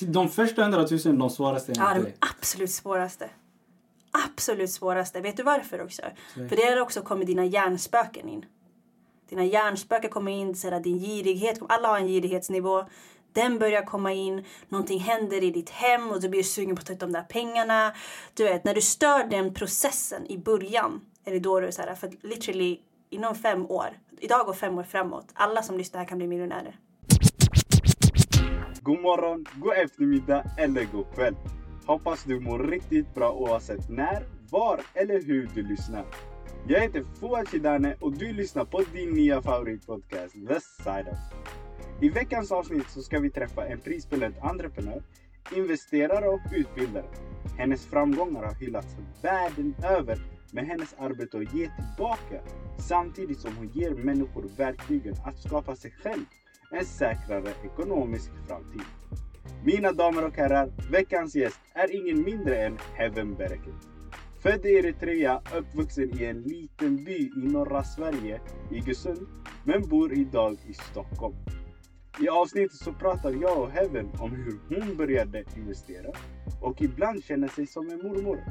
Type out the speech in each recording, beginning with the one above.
De första hundratusen är de svåraste Ja, de absolut svåraste. Absolut svåraste. Vet du varför också? För det har också kommit dina hjärnspöken in. Dina hjärnspöken kommer in, så din girighet, alla har en girighetsnivå. Den börjar komma in, någonting händer i ditt hem och du blir sugen på att ta ut de där pengarna. Du vet, när du stör den processen i början är det då du är så här, för literally inom fem år, idag och fem år framåt, alla som lyssnar här kan bli miljonärer. God morgon, god eftermiddag eller god kväll. Hoppas du mår riktigt bra oavsett när, var eller hur du lyssnar. Jag heter Fouad Shidane och du lyssnar på din nya favoritpodcast The Side Up. I veckans avsnitt så ska vi träffa en prisbelönt entreprenör, investerare och utbildare. Hennes framgångar har hyllats världen över med hennes arbete att ge tillbaka samtidigt som hon ger människor verktygen att skapa sig själv en säkrare ekonomisk framtid. Mina damer och herrar, veckans gäst är ingen mindre än Heaven Bereket. Född i Eritrea, uppvuxen i en liten by i norra Sverige, Iggesund, men bor idag i Stockholm. I avsnittet så pratar jag och Heaven om hur hon började investera och ibland känner sig som en mormor.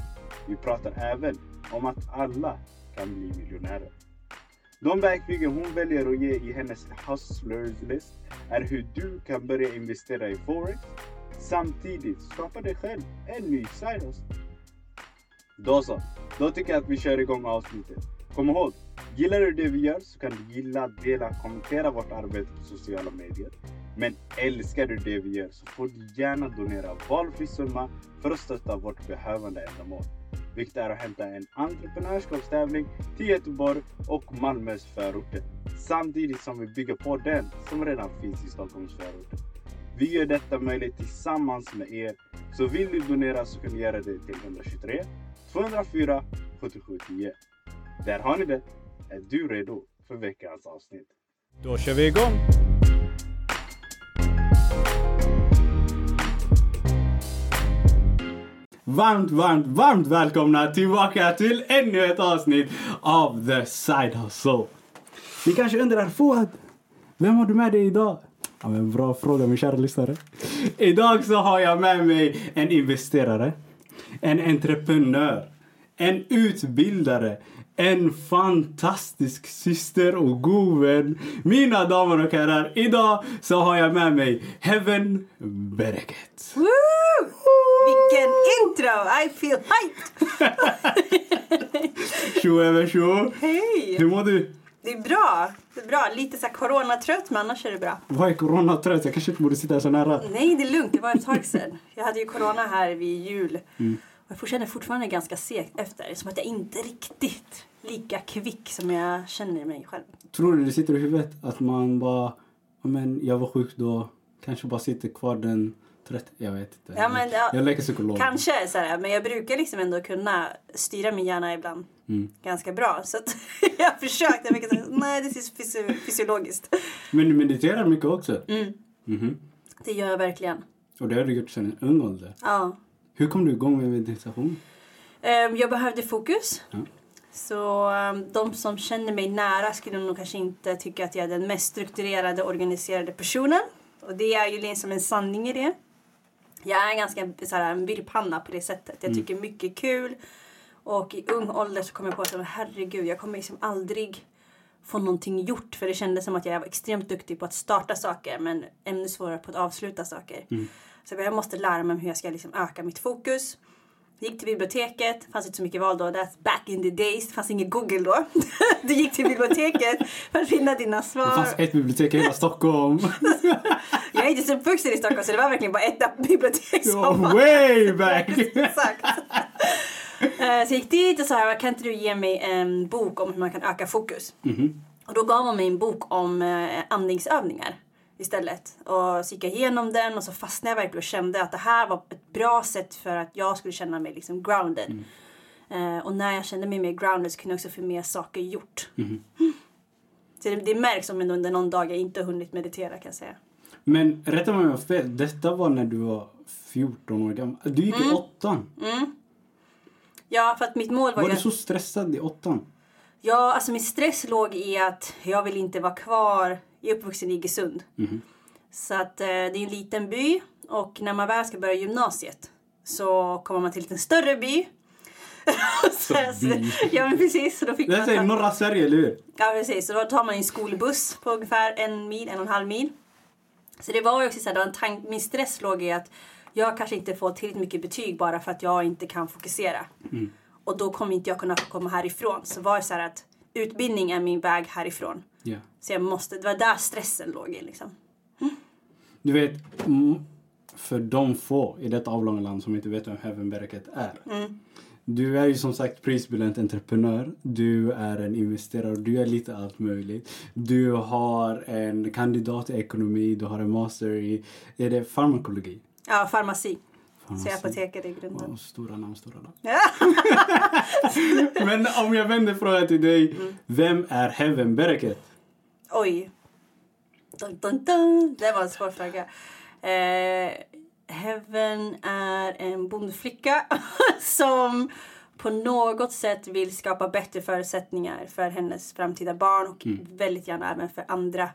Vi pratar även om att alla kan bli miljonärer. De verktygen hon väljer att ge i hennes Hustlers list är hur du kan börja investera i Forex samtidigt skapa dig själv en ny Cyrus. Då så, då tycker jag att vi kör igång avsnittet. Kom ihåg, gillar du det vi gör så kan du gilla, dela, kommentera vårt arbete på sociala medier. Men älskar du det vi gör så får du gärna donera valfri summa för att stötta vårt behövande ändamål. Vilket är att hämta en entreprenörskapstävling till Göteborg och Malmös förorter. Samtidigt som vi bygger på den som redan finns i Stockholms förorter. Vi gör detta möjligt tillsammans med er. Så vill du donera så kan du göra det till 123 204 7710. Där har ni det. Är du redo för veckans avsnitt? Då kör vi igång! Varmt, varmt, varmt välkomna tillbaka till ännu ett avsnitt av The Side Hustle. Ni kanske undrar, Fouad, vem har du med dig idag? Ja, men bra fråga, min kära lyssnare. Idag så har jag med mig en investerare, en entreprenör, en utbildare, en fantastisk syster och god vän. Mina damer och herrar, idag så har jag med mig Heaven Bereket. Woo! Vilken intro! I feel hyped! Tjo över tjo! Hej! Hur mår du? Det är bra. Det är bra. Lite så här coronatrött, men annars är det bra. Vad är coronatrött? Jag kanske inte borde sitta så nära. Nej, det är lugnt. Det var ett tag sedan. Jag hade ju corona här vid jul. Och jag känner fortfarande ganska segt efter. Som att jag inte riktigt lika kvick som jag känner mig själv. Tror du det sitter i huvudet att man bara, "Ja, men jag var sjuk då, kanske bara sitter kvar den 30, jag vet inte. Ja, men, ja, jag leker psykolog. Kanske så här, men jag brukar liksom ändå kunna styra min hjärna ibland Mm. ganska bra. Så att jag har försökt. Jag fick säga, nej, det är fysio- fysiologiskt. Men du mediterar mycket också? Mm, Mhm. det gör jag verkligen. Och det har du gjort sedan ung ålder. Ja. Hur kom du igång med meditation? Ehm, Jag behövde fokus. Ja. Så ehm, de som känner mig nära skulle nog kanske inte tycka att jag är den mest strukturerade organiserade personen. Och det är ju liksom en sanning i det. Jag är ganska så här, en virrpanna på det sättet. Jag tycker mycket är kul. Och i ung ålder så kom jag på att herregud, jag kommer liksom aldrig få någonting gjort. För det kändes som att jag var extremt duktig på att starta saker men ännu svårare på att avsluta saker. Så jag måste lära mig hur jag ska liksom öka mitt fokus. Gick till biblioteket, fanns inte så mycket val då. That's back in the days. Det fanns inget Google då. Du gick till biblioteket för att finna dina Det svar. fanns ett bibliotek i hela Stockholm. Jag är inte så uppvuxen i Stockholm så det var verkligen bara ett bibliotek som var. way back! Exakt. Eh, Så jag gick dit och sa, kan inte du ge mig en bok om hur man kan öka fokus? Mhm. Och då gav hon mig en bok om eh, andningsövningar istället. Och så gick jag igenom den och så fastnade jag verkligen och kände att det här var ett bra sätt för att jag skulle känna mig liksom grounded. Eh, och när jag kände mig mer grounded så kunde jag också få mer saker gjort. Så det, det märks om under någon dag jag inte har hunnit meditera kan jag säga. Men rätta mig om jag har fel. Detta var när du var 14 år gammal. Du gick i åttan. Ja, för att mitt mål var, Var ju... du så stressad i åttan? Ja, alltså min stress låg i att jag vill inte vara kvar. Jag är uppvuxen i Iggesund. Så att eh, det är en liten by Och när man väl ska börja gymnasiet så kommer man till en lite större by. så, by. ja men precis. Så då fick Det man är ta- norra Sverige, eller hur? Ja precis, så då tar man en skolbuss på ungefär en mil, en och en halv mil. Så det var ju också så här, tank, min stress låg i att jag kanske inte får tillräckligt mycket betyg bara för att jag inte kan fokusera. Och då kommer inte jag kunna komma härifrån. Så var det så här att utbildning är min väg härifrån. Ja. Så jag måste, det var där stressen låg i liksom. Du vet, mm, för de få i detta avlånga land som inte vet vem Heaven Bereket är. Du är ju som sagt prisbelönt entreprenör, du är en investerare, du är lite allt möjligt. Du har en kandidat i ekonomi, du har en master i, är det farmakologi? Ja, farmaci. Så jag är grunden. Wow, stora namn, stora namn. Men om jag vänder frågan till dig, vem är Heaven Bereket? Oj. Dun, dun, dun. Det var en svår fråga. Eh, Heaven är en bondflicka som på något sätt vill skapa bättre förutsättningar för hennes framtida barn och väldigt gärna även för andra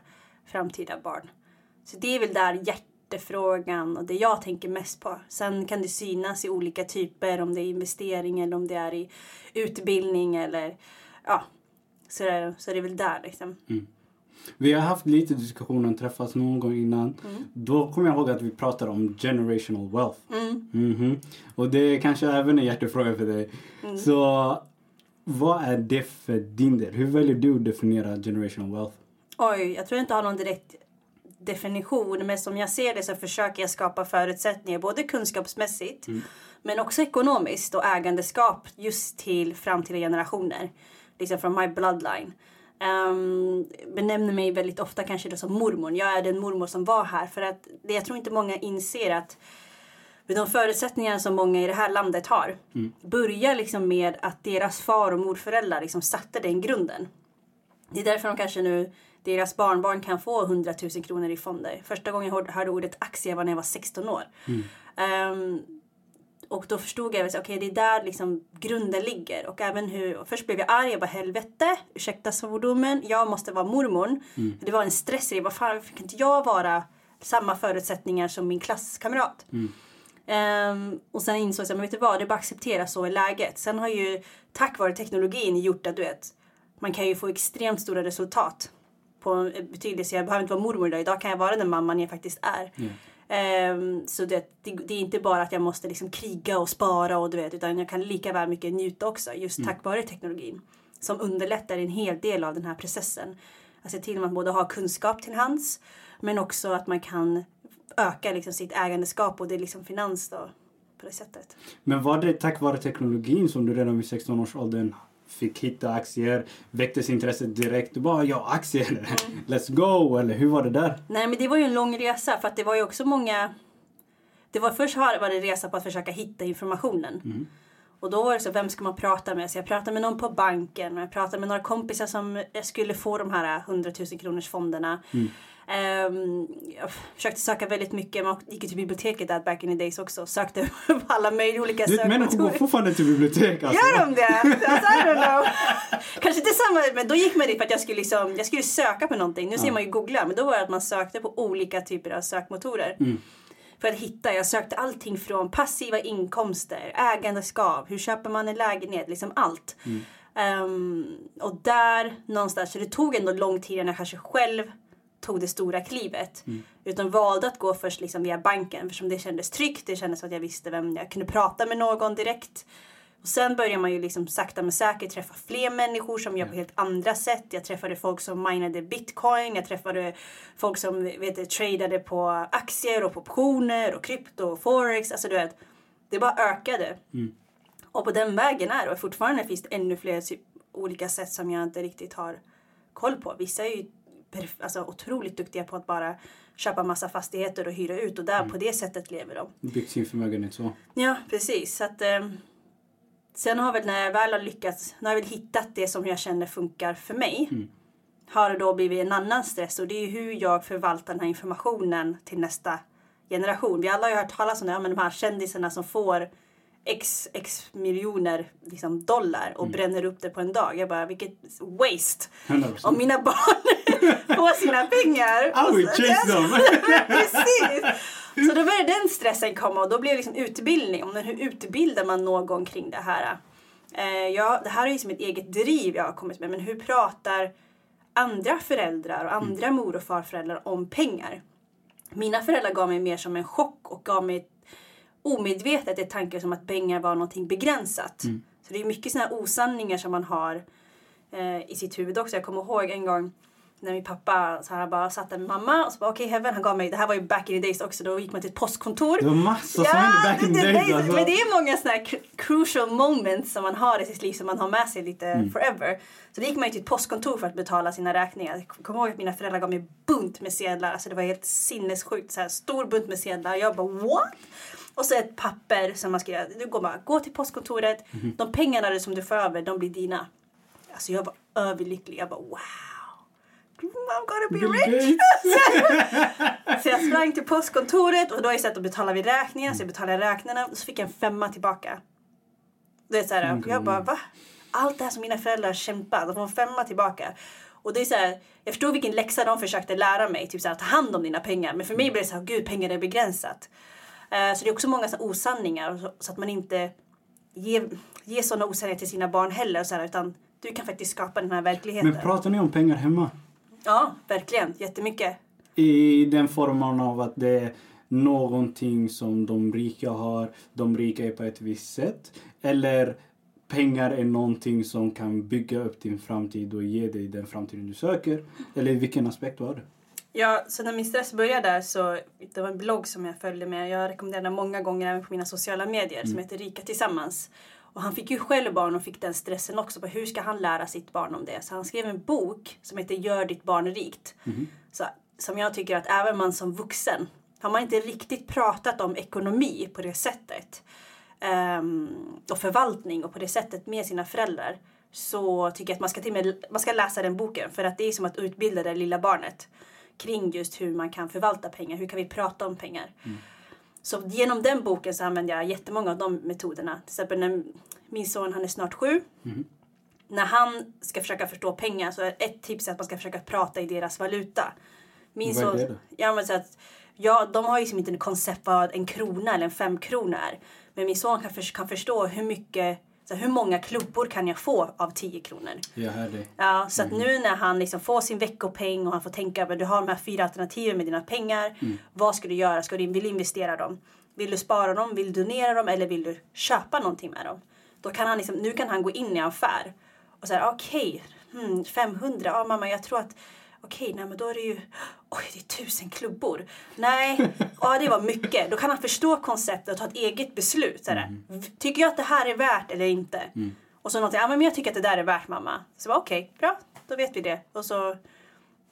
framtida barn. Så det är väl där hjärtefrågan och det jag tänker mest på. Sen kan det synas i olika typer, om det är investering eller om det är i utbildning eller ja. Så, det- så det är väl där liksom. Vi har haft lite diskussioner, träffats någon gång innan. Mm. Då kommer jag ihåg att vi pratade om generational wealth. Mhm. Och det är kanske även en hjärtefråga för dig. Mm. Så vad är det för din del? Hur väljer du att definiera generational wealth? Oj, jag tror jag inte har någon direkt definition. Men som jag ser det så försöker jag skapa förutsättningar både kunskapsmässigt men också ekonomiskt och ägandeskap just till framtida generationer. Liksom från my bloodline. Um, benämner mig väldigt ofta kanske då som mormor. Jag är den mormor som var här. För att det, jag tror inte många inser att med de förutsättningar som många i det här landet har börjar liksom med att deras far och morföräldrar liksom satte den grunden. Det är därför de kanske nu, deras barnbarn kan få 100 000 kronor i fonder. Första gången jag hörde- ordet aktie var när jag var 16 år. Ehm, och då förstod jag att okej, det är där liksom grunden ligger. Och även hur, och först blev jag arg, jag bara helvete, ursäkta svordomen, jag måste vara mormor. Det var en stress i vad fan fick inte jag vara samma förutsättningar som min klasskamrat? Ehm, och sen insåg jag, men vet du vad, det är bara att acceptera så är läget. Sen har ju tack vare teknologin gjort att du vet, man kan ju få extremt stora resultat på betydelse. Jag behöver inte vara mormor idag. Idag kan jag vara den mamman jag faktiskt är. Ehm, så det, det, det är inte bara att jag måste liksom kriga och spara och du vet, utan jag kan lika väl mycket njuta också just tack vare teknologin. Som underlättar en hel del av den här processen. Att se till att man både har kunskap till hands men också att man kan öka liksom sitt ägandeskap och det är liksom finans då på det sättet. Men var det tack vare teknologin som du redan vid 16-årsåldern fick hitta aktier, väcktes intresset direkt? Du bara, ja aktier, Mm. let's go! Eller hur var det där? Nej men det var ju en lång resa för att det var ju också många Det var först var det resa på att försöka hitta informationen. Och då var det så, vem ska man prata med? Så jag pratade med någon på banken och jag pratade med några kompisar som skulle få de här 100 000 kronors fonderna. Ehm, jag försökte söka väldigt mycket, man gick till biblioteket där back in the days också. Sökte på alla möjliga olika vet, människor går sökmotorer. fortfarande till bibliotek alltså. Gör de det? Alltså, I don't know. Kanske inte samma, men då gick man dit för att jag skulle, liksom, jag skulle söka på någonting. Nu ser man ju googla, men då var det att man sökte på olika typer av sökmotorer. För att hitta, jag sökte allting från passiva inkomster, ägandeskap, hur köper man en lägenhet, liksom allt. Ehm, och där någonstans, så det tog ändå lång tid innan jag kanske själv tog det stora klivet. Utan valde att gå först liksom via banken eftersom det kändes tryggt. Det kändes som att jag visste vem jag kunde prata med någon direkt. Och sen börjar man ju liksom sakta men säkert träffa fler människor som gör på helt andra sätt. Jag träffade folk som minade bitcoin. Jag träffade folk som vet, tradade på aktier och optioner och krypto och forex. Alltså du vet, det bara ökade. Och på den vägen är. Och fortfarande finns det ännu fler typ, olika sätt som jag inte riktigt har koll på. Vissa är ju alltså, otroligt duktiga på att bara köpa massa fastigheter och hyra ut och där på det sättet lever de. Byggt sin förmögenhet så. Ja, precis. Så att, eh, sen har väl när jag väl har lyckats, när jag väl hittat det som jag känner funkar för mig. Har det då blivit en annan stress och det är hur jag förvaltar den här informationen till nästa generation. Vi alla har ju hört talas om det, ja, men de här kändisarna som får x, x miljoner liksom, dollar och bränner upp det på en dag. Jag bara, vilket waste! 100%. Om mina barn får sina pengar. I will och så- chase them! Precis! Så då började den stressen komma och då blev det liksom utbildning. Om hur utbildar man någon kring det här? Eh, ja, det här är ju som ett eget driv jag har kommit med. Men hur pratar andra föräldrar och andra mor och farföräldrar om pengar? Mina föräldrar gav mig mer som en chock och gav mig omedvetet ett tanke som att pengar var någonting begränsat. Så det är mycket sådana osanningar som man har eh, i sitt huvud också. Jag kommer ihåg en gång när min pappa så här, bara satt där med mamma och så bara okej okay, Heaven han gav mig, det här var ju back in the days också, då gick man till ett postkontor. Det var massa som hände back in the days alltså. Men det är många sådana crucial moments som man har i sitt liv som man har med sig lite Mm. forever. Så då gick man ju till ett postkontor för att betala sina räkningar. Jag kommer ihåg att mina föräldrar gav mig bunt med sedlar, alltså det var helt sinnessjukt, så här stor bunt med sedlar. Jag bara what? Och så ett papper som man skrev, du går bara, gå till postkontoret, Mhm. de pengarna som du får över, de blir dina. Alltså jag var överlycklig, jag bara wow. I'm gonna be rich! Så jag sprang till postkontoret och då har jag sett att betala vid räkningar så jag betalade räkningarna och så fick jag en femma tillbaka. Det är så här, Mm. jag bara va? Allt det här som mina föräldrar kämpat, de får en femma tillbaka. Och det är så här, jag förstod vilken läxa de försökte lära mig, typ så här, ta hand om dina pengar. Men för mig blev det så här, gud pengar är begränsat. Eh, så det är också många så osanningar så, att man inte ger, ger sådana osanningar till sina barn heller. Så här, utan du kan faktiskt skapa den här verkligheten. Men pratar ni om pengar hemma? Ja, verkligen. Jättemycket. I den formen av att det är någonting som de rika har, de rika är på ett visst sätt. Eller pengar är någonting som kan bygga upp din framtid och ge dig den framtiden du söker. Eller vilken aspekt var det? Ja, så när min stress började där så det var en blogg som jag följde med. Jag rekommenderar den många gånger även på mina sociala medier som heter Rika Tillsammans. Och han fick ju själv barn och fick den stressen också på hur ska han lära sitt barn om det. Så han skrev en bok som heter Gör ditt barn rikt. Så, som jag tycker att även man som vuxen har man inte riktigt pratat om ekonomi på det sättet ehm, och förvaltning och på det sättet med sina föräldrar så tycker jag att man ska, till med, man ska läsa den boken för att det är som att utbilda det lilla barnet kring just hur man kan förvalta pengar, hur kan vi prata om pengar. Så genom den boken så använder jag jättemånga av de metoderna. Till exempel när min son, han är snart sju. När han ska försöka förstå pengar så är ett tips att man ska försöka prata i deras valuta. Min Vad är son, det då? Ja, men så att, ja, de har ju liksom inte en koncept vad en krona eller en femkrona är. Men min son kan, för, kan förstå hur mycket, så här, hur många klubbor kan jag få av 10 kronor. Jag hör dig. Ja, så att nu när han liksom får sin veckopeng och han får tänka över du har de här fyra alternativen med dina pengar. Vad ska du göra? Ska du, vill du investera dem? Vill du spara dem? Vill du donera dem? Eller vill du köpa någonting med dem? Då kan han liksom, nu kan han gå in i en affär och säga okej, hmm, 500, ja mamma jag tror att Okej, nej men då är det ju, oj det är tusen klubbor. Nej, ja det var mycket. Då kan han förstå konceptet och ta ett eget beslut. V- Tycker jag att det här är värt eller inte? Och så någonting, ja men jag tycker att det där är värt mamma. Så bara okej, bra, då vet vi det. Och så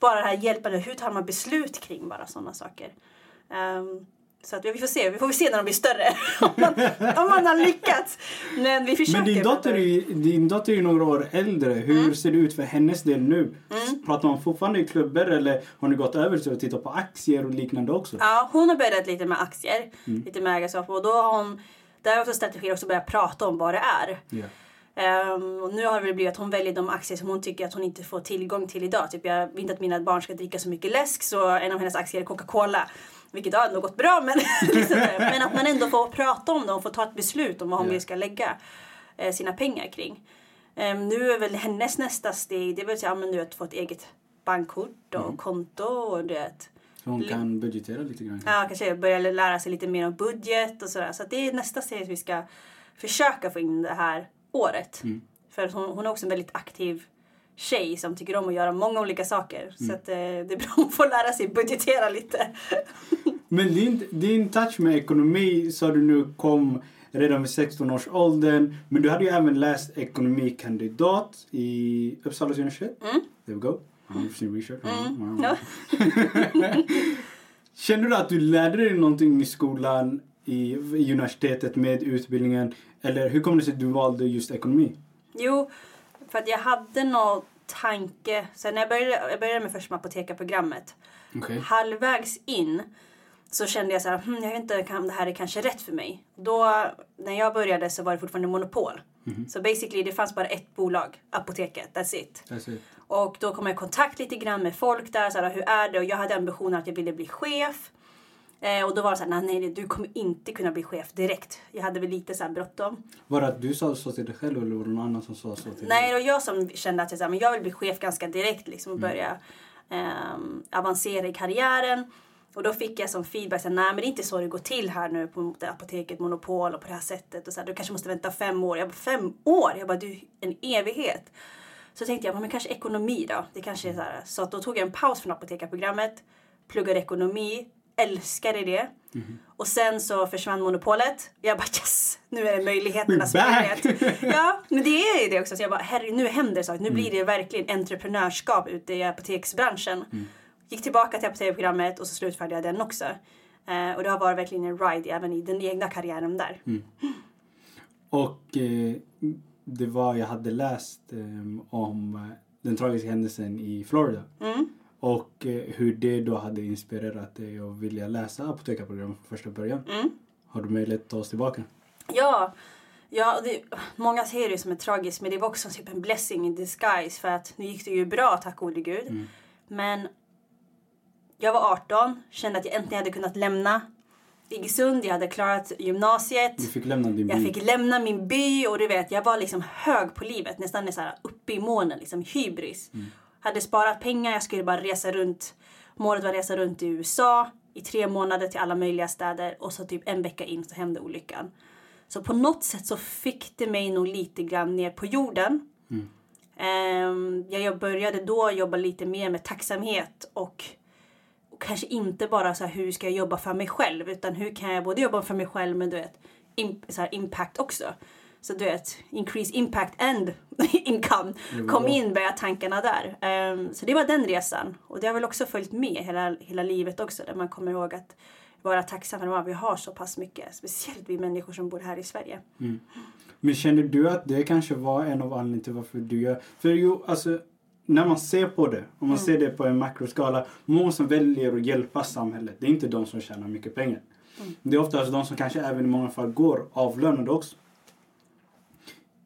bara det här hjälpande, hur tar man beslut kring bara sådana saker. Ehm, så att vi får se, vi får se när de blir större. om, man, om man har lyckats. Men vi försöker. Men din dotter, är, din dotter är några år äldre. Hur Mm. ser det ut för hennes del nu? Pratar man fortfarande i klubbor eller har ni gått över till att titta på aktier och liknande också? Ja, hon har börjat lite med aktier, lite med ägarskap och då har hon, där är också strategier också börjat prata om vad det är. Ja. Ehm, och nu har det blivit att hon väljer de aktier som hon tycker att hon inte får tillgång till idag. Typ jag vill inte att mina barn ska dricka så mycket läsk så en av hennes aktier är Coca-Cola. Vilket har nog gått bra men, liksom men att man ändå får prata om det och får ta ett beslut om vad vill ska lägga eh, sina pengar kring. Ehm, nu är väl hennes nästa steg, det så, ja, men du vet, få ett eget bankkort och konto och du vet. Så hon kan budgetera lite grann. Ja, kanske börja lära sig lite mer om budget och sådär. Så det är nästa steg vi ska försöka få in det här året. För att hon, hon är också en väldigt aktiv tjej som tycker om att göra många olika saker. Så att, eh, det är bra att få lära sig budgetera lite. Men din, din touch med ekonomi sa du nu kom redan vid 16 års åldern. Men du hade ju även läst ekonomikandidat i Uppsala universitet. Mm. There we go. Sin research. Ja. Känner du att du lärde dig någonting i skolan, i, i universitetet med utbildningen? Eller hur kom det sig att du valde just ekonomi? Jo, för att jag hade någon tanke. Så när jag började, jag började med första apotekarprogrammet. Okej. halvvägs in så kände jag så här, hm, jag vet inte om det här är kanske rätt för mig. Då, när jag började så var det fortfarande monopol. Så basically det fanns bara ett bolag, apoteket, that's it. That's it. Och då kom jag i kontakt lite grann med folk där, så här, hur är det? Och jag hade ambitionen att jag ville bli chef. Eh, och då var det så här, nej, nej du kommer inte kunna bli chef direkt. Jag hade väl lite så här bråttom. Var det att du sa så till dig själv eller var det någon annan som sa så till dig? Nej, det var jag som kände att jag, så här, men jag vill bli chef ganska direkt liksom, och börja ehm, avancera i karriären. Och då fick jag som feedback, så här, nej men det är inte så det går till här nu på det apoteket Monopol och på det här sättet. Och så här, du kanske måste vänta fem år. Jag bara, fem år? Jag bara, du, en evighet. Så tänkte jag, men kanske ekonomi då. Det kanske är så här. Så att då tog jag en paus från apotekarprogrammet, pluggade ekonomi, älskade det. Och sen så försvann monopolet. Jag bara yes, nu är det möjligheternas möjlighet. Ja, men det är det också. Så jag bara herregud, nu händer saker. Nu blir det verkligen entreprenörskap ute i apoteksbranschen. Gick tillbaka till apoteksprogrammet och så slutförde jag den också. Eh, och det har varit verkligen en ride även i den egna karriären där. Och eh, det var, jag hade läst eh, om den tragiska händelsen i Florida. Mm. Och eh, hur det då hade inspirerat dig att vilja läsa apotekarprogrammet från första början. Mm. Har du möjlighet att ta oss tillbaka? Ja, ja det, många ser det som är tragiskt men det var också typ en blessing in disguise för att nu gick det ju bra tack gode gud. Men jag var 18, kände att jag äntligen hade kunnat lämna Iggesund, jag hade klarat gymnasiet. Du fick lämna din by. Jag fick lämna min by och du vet, jag var liksom hög på livet. Nästan så här uppe i månen, liksom hybris. Hade sparat pengar, jag skulle bara resa runt. Målet var att resa runt i USA i tre månader till alla möjliga städer. Och så typ en vecka in så hände olyckan. Så på något sätt så fick det mig nog lite grann ner på jorden. Ehm, jag började då jobba lite mer med tacksamhet och och kanske inte bara så här, hur ska jag jobba för mig själv utan hur kan jag både jobba för mig själv men du vet im- så här, impact också. Så du vet, increase impact and income kom in började tankarna där. Ehm, så det var den resan och det har väl också följt med hela, hela livet också där man kommer ihåg att vara tacksam för att vi har så pass mycket. Speciellt vi människor som bor här i Sverige. Men känner du att det kanske var en av anledningarna till varför du gör... För jo, alltså när man ser på det, om man ser det på en makroskala, många som väljer att hjälpa samhället, det är inte de som tjänar mycket pengar. Det är oftast de som kanske även i många fall går avlönade också.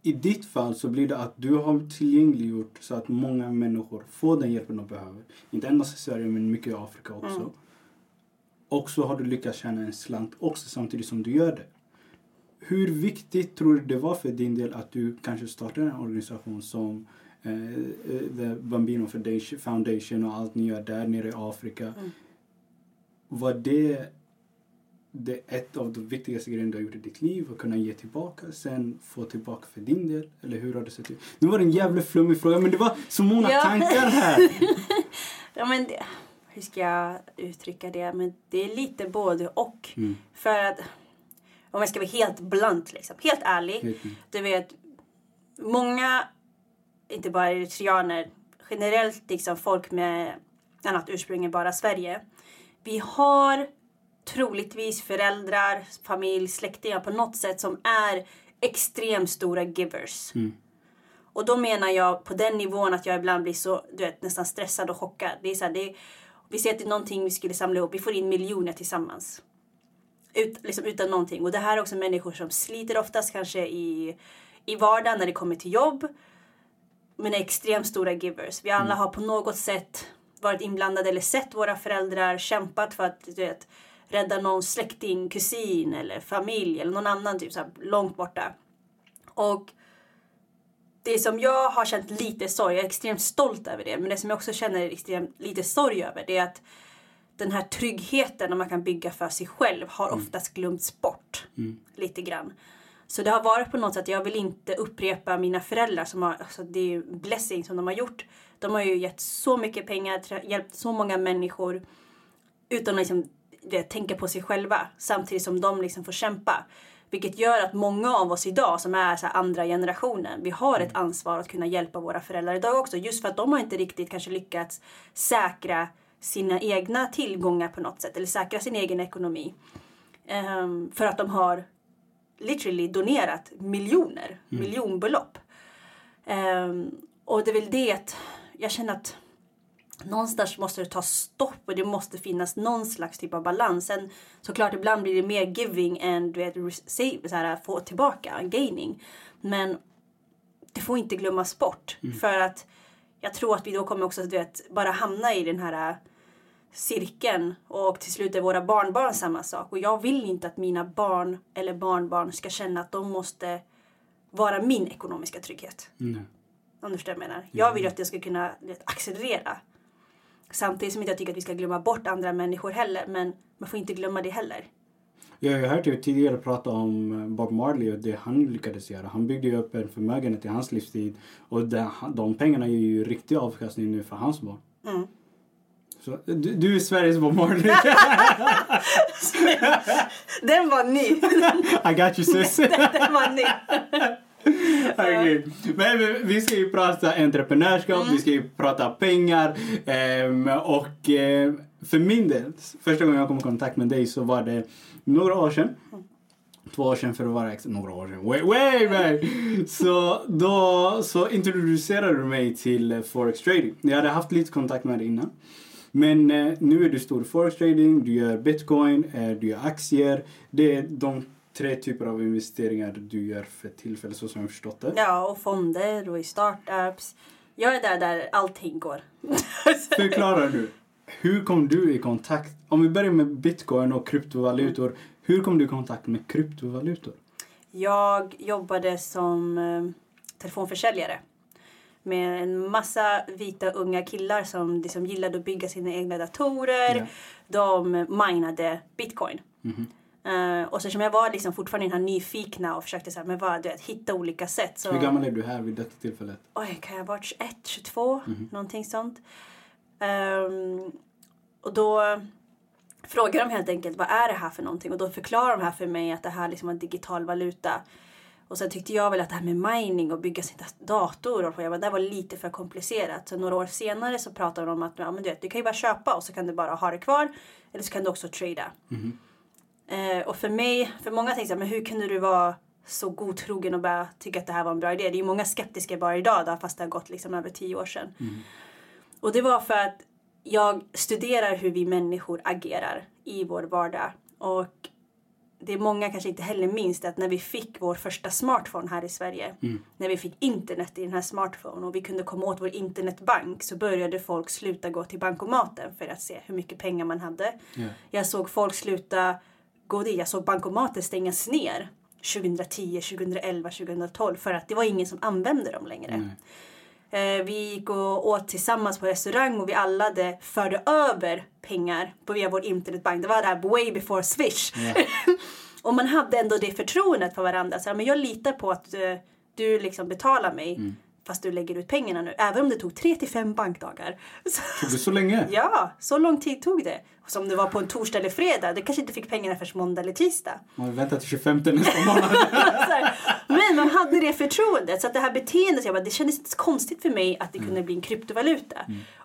I ditt fall så blir det att du har tillgängliggjort så att många människor får den hjälpen de behöver. Inte endast i Sverige men mycket i Afrika också. Och så har du lyckats tjäna en slant också samtidigt som du gör det. Hur viktigt tror du det var för din del att du kanske startade en organisation som eh, eh, The Bambino Foundation- och allt ni gör där nere i Afrika. Var det, det ett av de viktigaste grejerna du har gjort i ditt liv? Att kunna ge tillbaka, sen få tillbaka för din del? Eller hur har det sett ut? Nu var det en jävligt flummig fråga men det var så många Ja. tankar här. Ja, men det, hur ska jag uttrycka det? Men det är lite både och. Mm. För att, om jag ska vara helt blunt, liksom, helt ärlig. Mm. Du vet, många, inte bara eritreaner, generellt liksom folk med annat ursprung än bara Sverige. Vi har troligtvis föräldrar, familj, släktingar på något sätt som är extremt stora givers. Och då menar jag på den nivån att jag ibland blir så, du vet, nästan stressad och chockad. Det är så här, det är, vi ser att det är någonting vi skulle samla ihop. Vi får in miljoner tillsammans. Ut, liksom utan någonting. Och det här är också människor som sliter oftast kanske i, i vardagen när det kommer till jobb. Men är extremt stora givers. Vi alla har på något sätt varit inblandade eller sett våra föräldrar kämpat för att du vet, rädda någon släkting, kusin eller familj eller någon annan typ så här, långt borta. Och det som jag har känt lite sorg, jag är extremt stolt över det, men det som jag också känner extremt lite sorg över det är att den här tryggheten man kan bygga för sig själv har oftast glömts bort lite grann. Så det har varit på något sätt, jag vill inte upprepa mina föräldrar som har, alltså det är ju blessing som de har gjort. De har ju gett så mycket pengar, hjälpt så många människor utan att liksom, det, tänka på sig själva samtidigt som de liksom får kämpa. Vilket gör att många av oss idag som är så andra generationen, vi har ett ansvar att kunna hjälpa våra föräldrar idag också. Just för att de har inte riktigt kanske lyckats säkra sina egna tillgångar på något sätt eller säkra sin egen ekonomi. Ehm, för att de har literally donerat miljoner, miljonbelopp. Ehm, och det är väl det att jag känner att någonstans måste det ta stopp och det måste finnas någon slags typ av balans. Sen såklart ibland blir det mer giving än du vet, receive, så här, få tillbaka, gaining. Men det får inte glömmas bort. För att jag tror att vi då kommer också du vet, bara hamna i den här cirkeln och till slut är våra barnbarn samma sak. Och jag vill inte att mina barn eller barnbarn ska känna att de måste vara min ekonomiska trygghet. Nej. Om du förstår vad jag menar. Jag vill att det ska kunna vet, accelerera. Samtidigt som inte jag tycker att vi ska glömma bort andra människor heller. Men man får inte glömma det heller. Jag har hört dig tidigare prata om eh, Bob Marley och det han lyckades göra. Han byggde ju upp en förmögenhet i hans livstid och det, de pengarna ger ju riktig avkastning nu för hans barn. Mm. Så, du, du är Sveriges Bob Marley. Den var ny! I got you sis. Den var ny. Okej. Men vi- vi ska ju prata entreprenörskap, Mm. vi ska ju prata pengar. ehm, och eh, för min del, första gången jag kom i kontakt med dig så var det några år sedan. Två år sedan för att vara exakt. Några år sedan. Way, way back! Så då så introducerade du mig till eh, Forex trading. Jag hade haft lite kontakt med dig innan. Men eh, nu är du stor i Forex trading, du gör bitcoin, eh, du gör aktier. Det är de tre typer av investeringar du gör för tillfället så som jag förstått det. Ja, och fonder och i startups. Jag är där där allting går. Förklarar du. Hur kom du i kontakt, om vi börjar med bitcoin och kryptovalutor. Hur kom du i kontakt med kryptovalutor? Jag jobbade som eh, telefonförsäljare med en massa vita unga killar som liksom gillade att bygga sina egna datorer. Ja. De minade bitcoin. Mhm. Eh, och så som jag var liksom fortfarande den här nyfikna och försökte så här, men vad, du vet, hitta olika sätt. Så, Hur gammal är du här vid detta tillfället? Oj, kan jag ha varit 21, 22? Mhm. Någonting sånt. Ehm, och då frågar de helt enkelt vad är det här för någonting? Och då förklarar de här för mig att det här liksom är en digital valuta. Och sen tyckte jag väl att det här med mining och bygga sin dator och jag bara, det var lite för komplicerat. Så några år senare så pratade de om att ja, men du, vet, du kan ju bara köpa och så kan du bara ha det kvar. Eller så kan du också trada. Eh, och för mig, för många tänkte jag, men hur kunde du vara så godtrogen och bara tycka att det här var en bra idé? Det är ju många skeptiska bara idag då, fast det har gått liksom över tio år sedan. Och det var för att jag studerar hur vi människor agerar i vår vardag. Och det är många kanske inte heller minns att när vi fick vår första smartphone här i Sverige, när vi fick internet i den här smartphone och vi kunde komma åt vår internetbank så började folk sluta gå till bankomaten för att se hur mycket pengar man hade. Ja. Jag såg folk sluta Jag såg bankomater stängas ner 2010, 2011, 2012 för att det var ingen som använde dem längre. Nej. Eh, vi gick och åt tillsammans på restaurang och vi alla hade förde över pengar på via vår internetbank. Det var det här way before Swish. Ja. och man hade ändå det förtroendet för varandra. Så här, men jag litar på att du, du liksom betalar mig fast du lägger ut pengarna nu. Även om det tog tre till fem bankdagar. Så, Tog det så länge? ja, så lång tid tog det. Som det var på en torsdag eller fredag. Du kanske inte fick pengarna förrän måndag eller tisdag. Man väntar till 25 nästa månad. Men man hade det förtroendet. Så att det här beteendet, jag bara, det kändes inte så konstigt för mig att det kunde bli en kryptovaluta.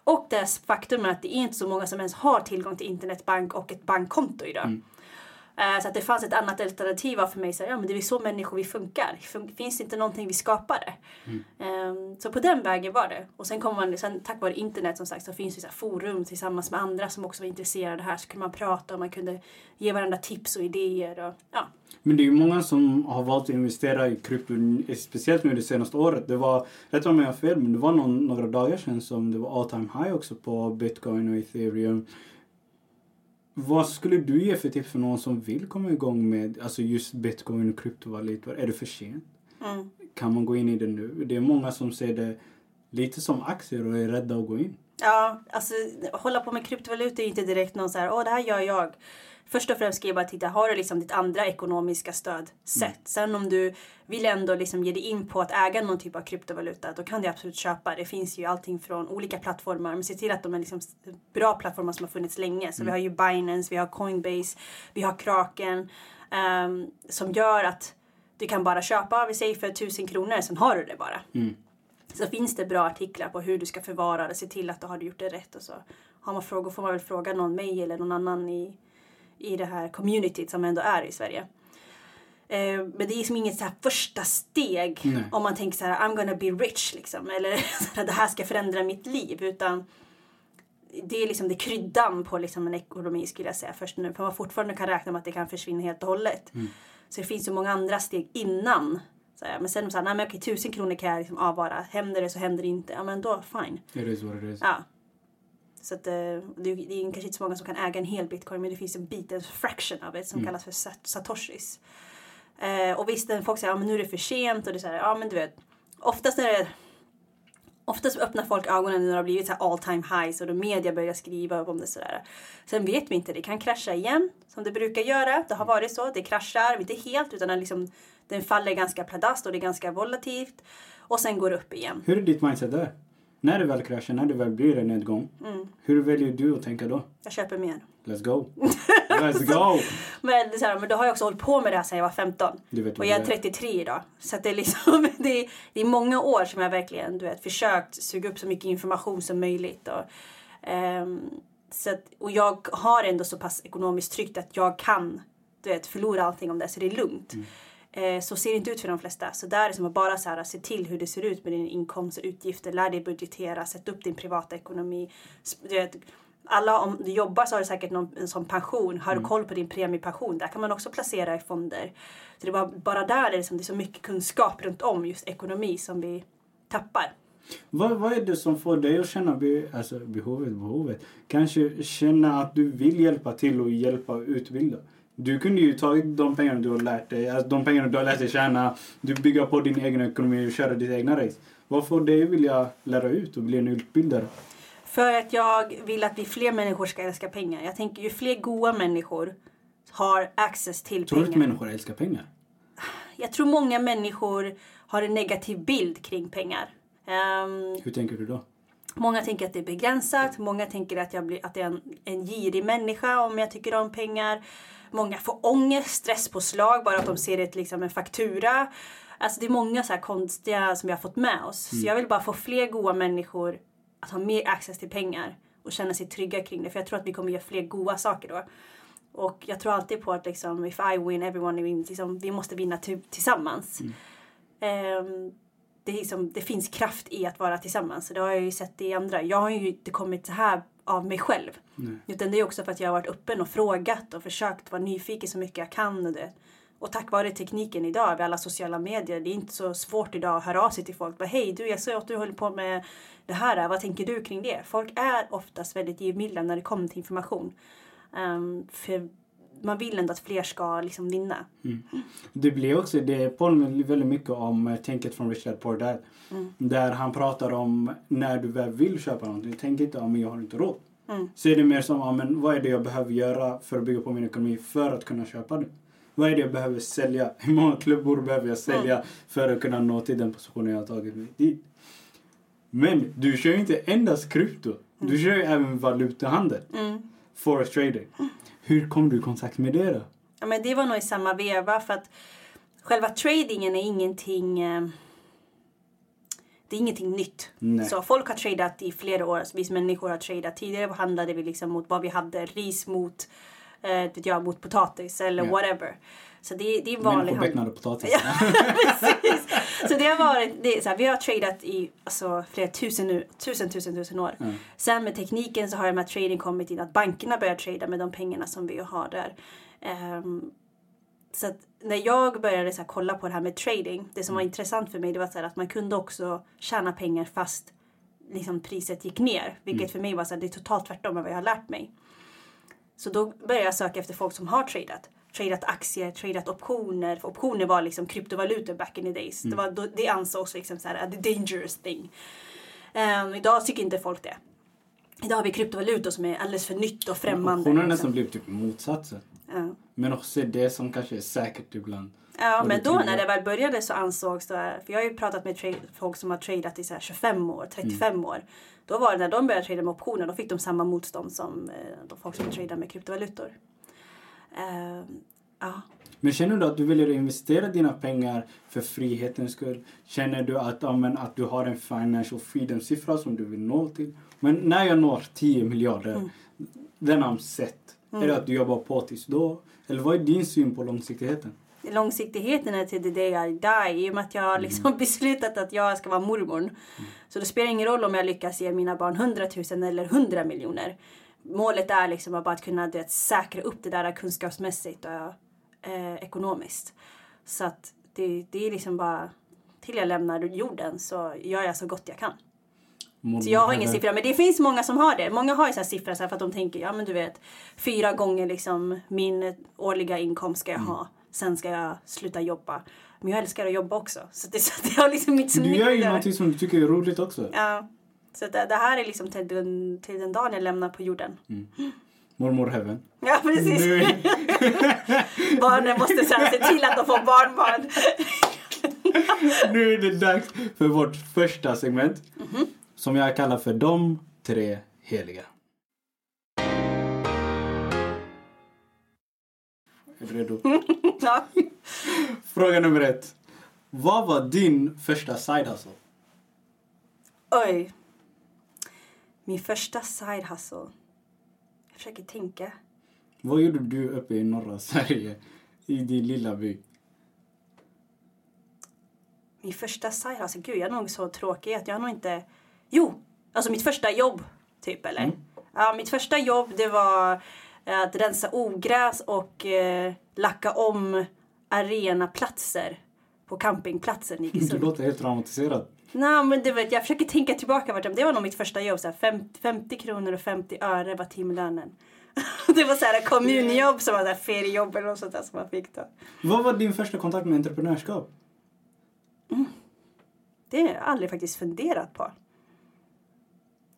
Och det faktum att det är inte så många som ens har tillgång till internetbank och ett bankkonto idag. Eh, Så att det fanns ett annat alternativ för mig så här, ja men det är så människor vi funkar. Fun- Finns det inte någonting vi skapade? Ehm, Så på den vägen var det. Och sen kom man, sen tack vare internet som sagt så finns det så forum tillsammans med andra som också var intresserade här. Så kunde man prata och man kunde ge varandra tips och idéer och ja. Men det är ju många som har valt att investera i krypto, speciellt nu det senaste året. Det var, rätt om jag har fel, men det var någon, några dagar sedan som det var all time high också på bitcoin och ethereum. Vad skulle du ge för tips för någon som vill komma igång med alltså just bitcoin och kryptovalutor? Är det för sent? Mm. Kan man gå in i det nu? Det är många som ser det lite som aktier och är rädda att gå in. Ja, alltså hålla på med kryptovalutor är inte direkt någon så här, åh det här gör jag. Först och främst ska jag bara titta, har du liksom ditt andra ekonomiska stödsätt? Sen om du vill ändå liksom ge dig in på att äga någon typ av kryptovaluta, då kan du absolut köpa. Det finns ju allting från olika plattformar, men se till att de är liksom bra plattformar som har funnits länge. Så vi har ju Binance, vi har Coinbase, vi har Kraken, ehm, som gör att du kan bara köpa, vi säger för tusen kronor, sen har du det bara. Så finns det bra artiklar på hur du ska förvara det, se till att du har gjort det rätt och så. Har man frågor får man väl fråga någon, mig eller någon annan i, i det här communityt som ändå är i Sverige. Eh, men det är liksom inget så här första steg Nej. om man tänker så här I'm gonna be rich liksom. Eller så det här ska förändra mitt liv. Utan det är liksom det kryddan på liksom en ekonomi skulle jag säga först nu. För man fortfarande kan räkna med att det kan försvinna helt och hållet. Så det finns ju många andra steg innan. Så här, men sen så här, nej men okej tusen kronor kan jag liksom avvara. Händer det så händer det inte. Ja men då fine. Is what it is. Ja. Så att, eh, det, det är kanske inte så många som kan äga en hel bitcoin men det finns en bit, en fraction av det som kallas för sat- satoshis. Eh, och visst, folk säger att ja, men nu är det för sent och det är så här, ja men du vet. Oftast är det Oftast öppnar folk ögonen när det har blivit så all time highs och då media börjar skriva om det sådär. Sen vet vi inte, det kan krascha igen som det brukar göra. Det har varit så, det kraschar, inte helt utan den, liksom, den faller ganska pladask och det är ganska volatilt. Och sen går det upp igen. Hur är ditt mindset där? När det väl kraschar, när det väl blir en nedgång. Mm. Hur väljer du att tänka då? Jag köper mer. Let's go! Let's go! Men, det är så här, men då har jag också hållit på med det här sedan jag var 15. Du vet Och jag är det är. 33 idag. Så det, är liksom, det, är, det är många år som jag verkligen du vet, försökt suga upp så mycket information som möjligt. Och, ehm, så att, och jag har ändå så pass ekonomiskt tryggt att jag kan du vet, förlora allting om det så det är lugnt. Eh, så ser det inte ut för de flesta. Så där är det som att bara så här, se till hur det ser ut med din inkomst och utgifter. Lär dig budgetera, sätt upp din privata ekonomi. Sp- Du vet, alla, om du jobbar så har du säkert någon en sån pension. Har du koll på din premiepension? Där kan man också placera i fonder. Så det är bara, bara där är det, som, det är så mycket kunskap runt om just ekonomi som vi tappar. Vad, vad är det som får dig att känna be, alltså, behovet, behovet? Kanske känna att du vill hjälpa till och hjälpa och utbilda. Du kunde ju tagit de pengarna du har lärt dig, alltså de pengarna du har lärt dig tjäna, du bygga på din egen ekonomi och köra ditt egna race. Vad får dig vilja lära ut och bli en utbildare? För att jag vill att vi fler människor ska älska pengar. Jag tänker ju fler goda människor har access till Tror du att pengar. människor älskar pengar? Jag tror många människor har en negativ bild kring pengar. Ehm, Hur tänker du då? Många tänker att det är begränsat. Många tänker att, jag blir, att det är en, en girig människa om jag tycker om pengar. Många får ångest, stresspåslag bara att de ser ett, liksom, en faktura. Alltså det är många så konstiga som vi har fått med oss. Så jag vill bara få fler goda människor att ha mer access till pengar och känna sig trygga kring det. För jag tror att vi kommer göra fler goda saker då. Och jag tror alltid på att liksom, if I win, everyone wins. Liksom, vi måste vinna tillsammans. Ehm, det, är liksom, det finns kraft i att vara tillsammans. Det har jag ju sett i andra. Jag har ju inte kommit så här av mig själv. Utan det är också för att jag har varit öppen och frågat och försökt vara nyfiken så mycket jag kan. Och, det. och tack vare tekniken idag, med alla sociala medier, det är inte så svårt idag att höra av sig till folk. Bara, Hej du, jag såg att du håller på med det här. Vad tänker du kring det? Folk är oftast väldigt givmilda när det kommer till information. Ehm, för man vill ändå att fler ska liksom vinna. Det blir också, det påminner väldigt mycket om eh, tänket från Richard Poor Dad. Där han pratar om när du väl vill köpa någonting, tänk inte om jag har inte råd. Se det mer som, ja, men, vad är det jag behöver göra för att bygga på min ekonomi för att kunna köpa det? Vad är det jag behöver sälja? Hur många klubbor behöver jag sälja för att kunna nå till den positionen jag har tagit mig dit? Men du kör ju inte endast krypto. Du kör ju även valutahandel. Forex trading. Hur kom du i kontakt med det då? Ja, men det var nog i samma veva för att själva tradingen är ingenting eh, det är ingenting nytt. Nej. Så folk har tradat i flera år. Så vi människor har tradat. Tidigare handlade vi liksom mot vad vi hade. Ris mot, eh, vet jag, mot potatis eller Ja. whatever. Så det, det är vanlig Människor becknade potatis. Ja, precis. Så det har varit, det så här, vi har tradat i alltså, flera tusen, nu, tusen, tusen, tusen år. Mm. Sen med tekniken så har ju med trading kommit in att bankerna börjar trada med de pengarna som vi har där. Ehm, så att när jag började så här, kolla på det här med trading, det som var intressant för mig det var så här, att man kunde också tjäna pengar fast liksom, priset gick ner. Vilket för mig var så här, det är totalt tvärtom än vad jag har lärt mig. Så då började jag söka efter folk som har tradat. Tradat aktier, tradat optioner. För optioner var liksom kryptovalutor back in the days. Det, var, det ansågs liksom så här, the dangerous thing. Um, idag tycker inte folk det. Idag har vi kryptovalutor som är alldeles för nytt och främmande. Hon har liksom. nästan blivit typ motsatsen. Ja. Men också det som kanske är säkert ibland. Ja, Och men då när det väl började så ansågs det, för jag har ju pratat med folk som har tradat i så här 25 år, 35 Mm. år. Då var det när de började trada med optioner, då fick de samma motstånd som eh, de folk som tradar med kryptovalutor. Ehm, ja. Men känner du att du att investera dina pengar för frihetens skull? Känner du att, ja, men, att du har en financial freedom-siffra som du vill nå till? Men när jag når 10 miljarder, Mm. den har sett. Är det att du jobbar på tills då? Eller vad är din syn på långsiktigheten? långsiktigheten är till the day I die. I och med att jag har liksom beslutat att jag ska vara mormor. Så det spelar ingen roll om jag lyckas ge mina barn 100 000 eller 100 miljoner. Målet är liksom bara att kunna vet, säkra upp det där kunskapsmässigt och eh, ekonomiskt. Så att det, det är liksom bara till jag lämnar jorden så gör jag så gott jag kan. Mormor Så jag har ingen heller. siffra, men det finns många som har det. Många har ju så här siffror så här för att de tänker, ja men du vet, fyra gånger liksom min årliga inkomst ska jag Mm. ha. Sen ska jag sluta jobba. Men jag älskar att jobba också. Så det, så det har liksom inte så Du gör ju någonting som du tycker är roligt också. Ja. Så det, det här är liksom till den, till den dagen jag lämnar på jorden. Mormor heaven. Ja precis. Barnen måste se till att de får barnbarn. nu är det dags för vårt första segment. Som jag kallar för de tre heliga. Är du redo? ja. Fråga nummer ett. Vad var din första side hustle? Oj. Min första side hustle. Jag försöker tänka. Vad gjorde du uppe i norra Sverige? I din lilla by? Min första side hustle, gud jag är nog så tråkig att jag har nog inte... Jo! Alltså mitt första jobb, typ eller? Ja, mitt första jobb det var eh, att rensa ogräs och eh, lacka om arenaplatser på campingplatsen i Du Iggesund. låter helt traumatiserad. Nej men det vet jag försöker tänka tillbaka vart det var nog mitt första jobb. Så här, fem- 50 kronor och 50 öre var timlönen. det var så här kommunjobb som var så här feriejobb eller något sånt där som man fick då. Vad var din första kontakt med entreprenörskap? Det har jag aldrig faktiskt funderat på.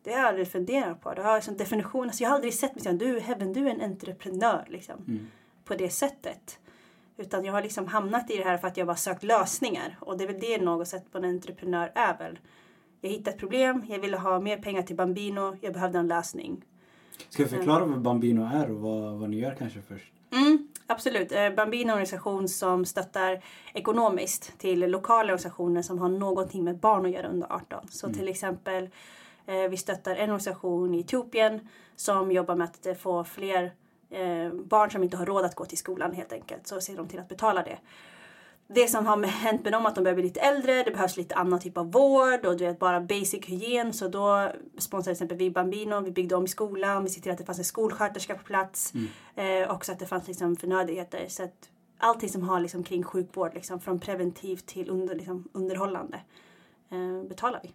Det har jag aldrig funderat på. Det har liksom definition, alltså jag har aldrig sett mig som du, Heaven, du är en entreprenör liksom. På det sättet. Utan jag har liksom hamnat i det här för att jag bara sökt lösningar. Och det är väl det något sätt på en entreprenör är väl. Jag hittade ett problem, jag ville ha mer pengar till Bambino, jag behövde en lösning. Ska jag förklara vad Bambino är och vad, vad ni gör kanske först? Mm, absolut. Eh, Bambino är en organisation som stöttar ekonomiskt till lokala organisationer som har någonting med barn att göra under 18. Så till exempel eh, vi stöttar en organisation i Etiopien som jobbar med att eh, få fler eh, barn som inte har råd att gå till skolan helt enkelt. Så ser de till att betala det. Det som har hänt med dem att de börjar bli lite äldre, det behövs lite annan typ av vård och du vet bara basic hygien. Så då sponsrar till exempel vi Bambino, vi byggde om skolan, vi ser till att det fanns en skolsköterska på plats. Eh, och så att det fanns liksom förnödenheter. Så att allting som har liksom kring sjukvård, liksom, från preventivt till under, liksom, underhållande, eh, betalar vi.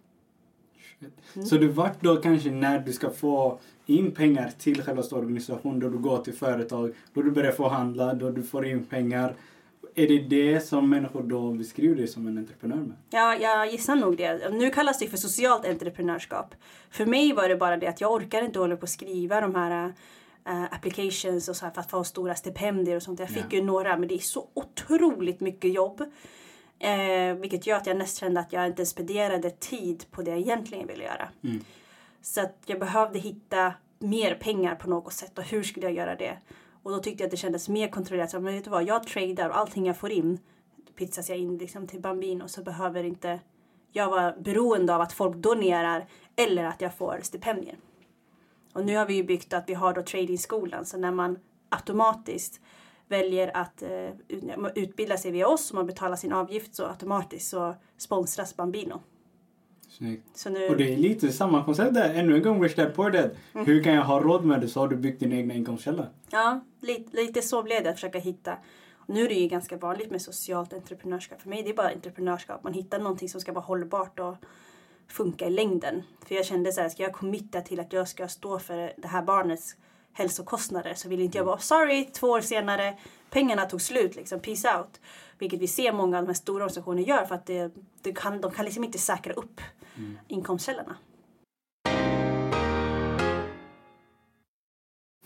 Så det vart då kanske när du ska få in pengar till själva organisationen, då du går till företag, då du börjar förhandla, då du får in pengar. Är det det som människor då beskriver dig som en entreprenör med? Ja, jag gissar nog det. Nu kallas det för socialt entreprenörskap. För mig var det bara det att jag orkar inte hålla på att skriva de här eh, applications och så här för att få stora stipendier och sånt. Jag fick Ja. ju några, men det är så otroligt mycket jobb. Eh, vilket gör att jag nästan kände att jag inte spenderade tid på det jag egentligen ville göra. Så att jag behövde hitta mer pengar på något sätt och hur skulle jag göra det? Och då tyckte jag att det kändes mer kontrollerat. Så, men vet du vad, jag tradar och allting jag får in pizzas jag in liksom till Bambino så behöver inte jag vara beroende av att folk donerar eller att jag får stipendier. Och nu har vi ju byggt att vi har då tradingskolan så när man automatiskt väljer att eh, utbilda sig via oss och man betalar sin avgift så automatiskt så sponsras Bambino. Snyggt. Så nu... Och det är lite samma koncept där. Ännu en gång, Rich Dad Poor Dad. Hur kan jag ha råd med det så har du byggt din egna inkomstkälla. Ja, lite, lite så blev det att försöka hitta. Nu är det ju ganska vanligt med socialt entreprenörskap. För mig det är bara entreprenörskap. Man hittar någonting som ska vara hållbart och funka i längden. För jag kände så här, ska jag committa till att jag ska stå för det här barnets hälsokostnader så vill inte jag vara sorry, två år senare, pengarna tog slut liksom, peace out. Vilket vi ser många av de här stora organisationerna gör för att det, det kan, de kan liksom inte säkra upp inkomstkällorna.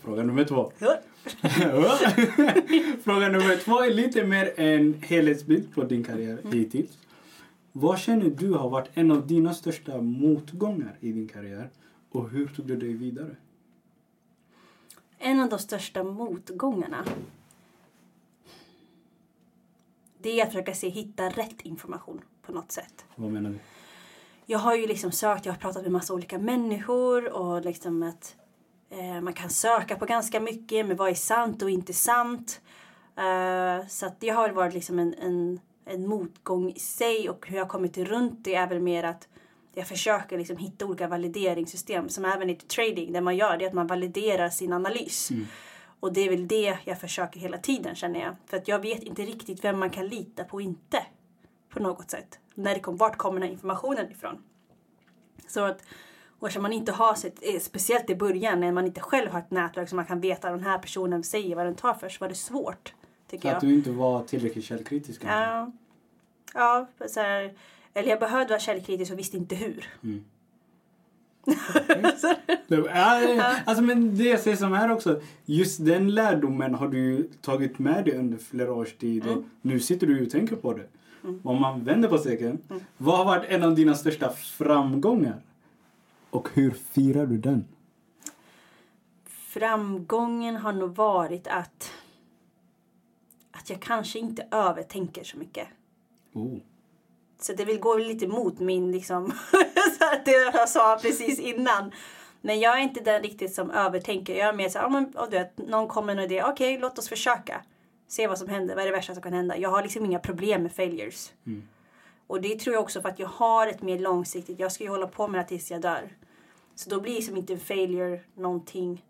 Fråga nummer två. Fråga nummer två är lite mer en helhetsbild på din karriär hittills. Vad känner du har varit en av dina största motgångar i din karriär och hur tog du dig vidare? En av de största motgångarna det är att försöka se, hitta rätt information på något sätt. Vad menar du? Jag har ju liksom sökt, jag har pratat med massa olika människor och liksom att eh, man kan söka på ganska mycket med vad är sant och inte sant. Eh, så att det har väl varit liksom en, en, en motgång i sig och hur jag kommit runt det är väl mer att jag försöker liksom hitta olika valideringssystem som även i trading där man gör det är att man validerar sin analys. Och det är väl det jag försöker hela tiden känner jag. För att jag vet inte riktigt vem man kan lita på och inte. På något sätt. När det kom, vart kommer den här informationen ifrån? Så att Och eftersom man inte har sett, eh, speciellt i början när man inte själv har ett nätverk som man kan veta den här personen säger, vad den tar för, så var det svårt. Tycker Att jag. du inte var tillräckligt källkritisk. kanske. Ja. Ja, så här, eller jag behövde vara källkritisk och visste inte hur. Ja, alltså, men det jag säger som här också, just den lärdomen har du tagit med dig under flera års tid och nu sitter du och tänker på det. Om man vänder på steken, vad har varit en av dina största framgångar? Och hur firar du den? Framgången har nog varit att, att jag kanske inte övertänker så mycket. Oh. Så det vill gå lite mot min liksom, det jag sa precis innan. Men jag är inte den riktigt som övertänker. Jag är mer så här, men, och du vet, någon kommer med en idé, okej låt oss försöka. Se vad som händer, vad är det värsta som kan hända. Jag har liksom inga problem med failures. Och det tror jag också för att jag har ett mer långsiktigt, jag ska ju hålla på med det tills jag dör. Så då blir liksom inte en failure någonting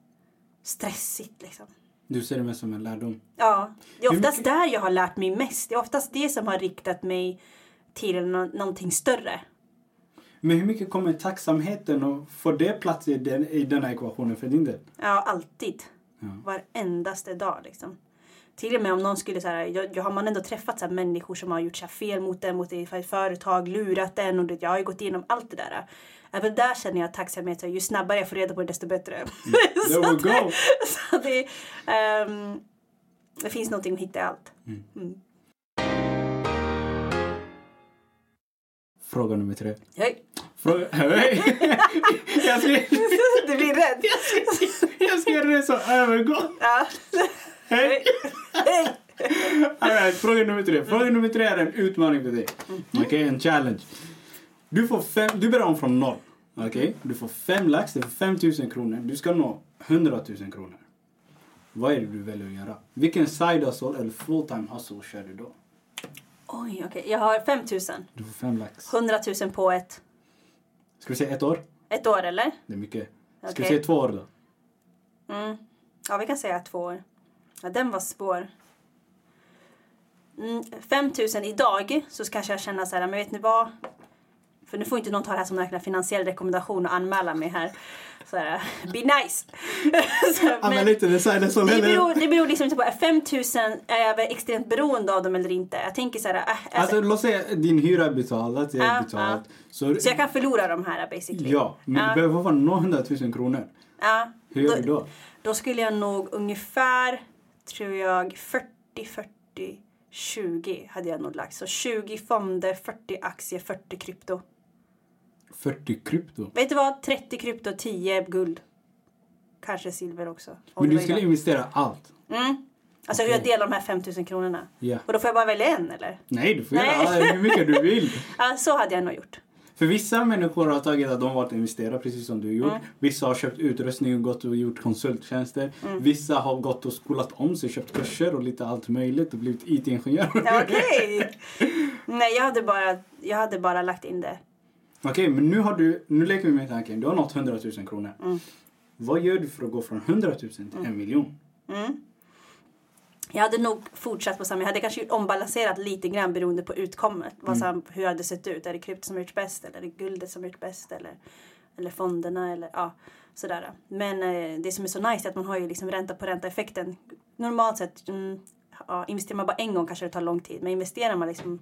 stressigt liksom. Du ser det mest som en lärdom. Ja, det är oftast mycket- där jag har lärt mig mest. Det är oftast det som har riktat mig till nå- någonting större. Men hur mycket kommer tacksamheten och får det plats i den, i den här ekvationen för din del? Ja, alltid. Ja. Varendaste dag liksom. Till och med om någon skulle så här, jag, jag har man ändå träffat så här, människor som har gjort så fel mot en, mot ett företag, lurat en och det, jag har ju gått igenom allt det där. Även där känner jag tacksamhet. Så Ju snabbare jag får reda på det desto bättre. There så we att- go! så det, ehm, det finns någonting att hitta i allt. Fråga nummer tre. Hej! Fråga... Hej! jag ska, Du blir rädd. jag ska göra det som övergång. Ja. Hej! Hej! All right, fråga nummer tre. Fråga nummer tre är en utmaning för dig. Okej, en challenge. Du, får fem, du börjar om från noll. Okej? Du får fem lax, det är 5 000 kronor. Du ska nå 100 000 kronor. Vad är det du väljer att göra? Vilken side hustle eller full time hustle kör du då? Oj, okej. Jag har 5 000. Du får fem lax. 100 000 på ett, Ska vi säga ett år? ett år, eller? Det är mycket. Ska vi Okej. säga två år då? Mm. Ja, vi kan säga två år. Ja, den var svår. Mm, 5 000 idag så kanske jag känna så här, men vet ni vad? För nu får inte någon ta det här som en finansiell rekommendation och anmäla mig här. Så här, be nice! Använd inte det side hustle det beror, det beror liksom inte på, är 5 000, är jag extremt beroende av dem eller inte? Jag tänker så här, äh, alltså, Alltså låt säga din hyra är betald, det är Ja, betalt. Så, så jag kan förlora de här basically. Ja, men Ja. du behöver fortfarande nå 100 000 kronor. Ja, Hur gör du då? Då skulle jag nog ungefär, tror jag, 40, 40, 20 hade jag nog lagt. Så 20 fonder, 40 aktier, 40 krypto. 40 krypto. Vet du vad? 30 krypto, 10 guld. Kanske silver också. Men du skulle investera allt. Mm. Alltså hur jag delar de här 5000 kronorna. Ja. Och då får jag bara välja en eller? Nej, du får Nej. göra hur mycket du vill. Ja, så hade jag nog gjort. För vissa människor har tagit att de har varit investerare precis som du gjort. Mm. Vissa har köpt utrustning och gått och gjort konsulttjänster. Mm. Vissa har gått och skolat om sig, köpt kurser och lite allt möjligt och blivit IT-ingenjör. Okej! Nej, jag hade, bara, jag hade bara lagt in det. Okej, men nu har du, nu leker vi med tanken. Du har nått 100 000 kronor. Mm. Vad gör du för att gå från 100 000 till en miljon? Mm. Jag hade nog fortsatt på samma. Jag hade kanske ombalanserat lite grann beroende på utkommet. Vad som, hur det hade sett ut. Är det krypto som gjort bäst? Eller är det guldet som gjort bäst? Eller, eller fonderna? Eller ja, sådär. Men eh, det som är så nice är att man har ju liksom ränta på ränta effekten. Normalt sett, mm, ja, investerar man bara en gång kanske det tar lång tid. Men investerar man liksom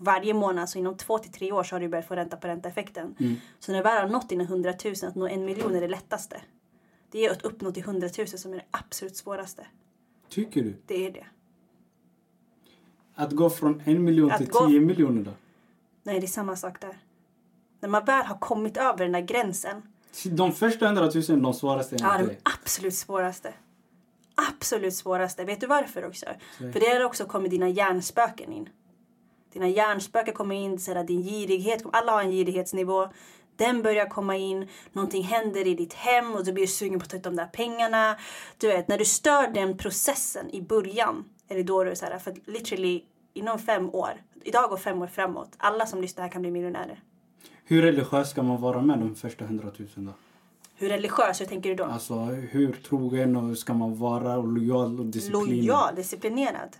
varje månad så inom två till tre år så har du börjat få ränta på ränta effekten. Så när du väl har nått dina 100 000 att nå en miljon är det lättaste. Det är att uppnå till 100 000 som är det absolut svåraste. Tycker du? Det är det. Att gå från en miljon Att till gå- 10 miljoner då? Nej, det är samma sak där. När man väl har kommit över den där gränsen. De första 100 000 de svåraste Ja, de absolut svåraste. Absolut svåraste. Vet du varför också? För det har också kommit dina hjärnspöken in. Dina hjärnspöken kommer in, så där, din girighet. Alla har en girighetsnivå. Den börjar komma in, någonting händer i ditt hem och du blir sugen på att ta ut de där pengarna. Du vet, när du stör den processen i början är det då du så här, för literally inom fem år, idag och fem år framåt, alla som lyssnar här kan bli miljonärer. Hur religiös ska man vara med de första 100 000 då? Hur religiös, hur tänker du då? Alltså hur trogen och ska man vara och lojal och disciplinerad? Lojal, disciplinerad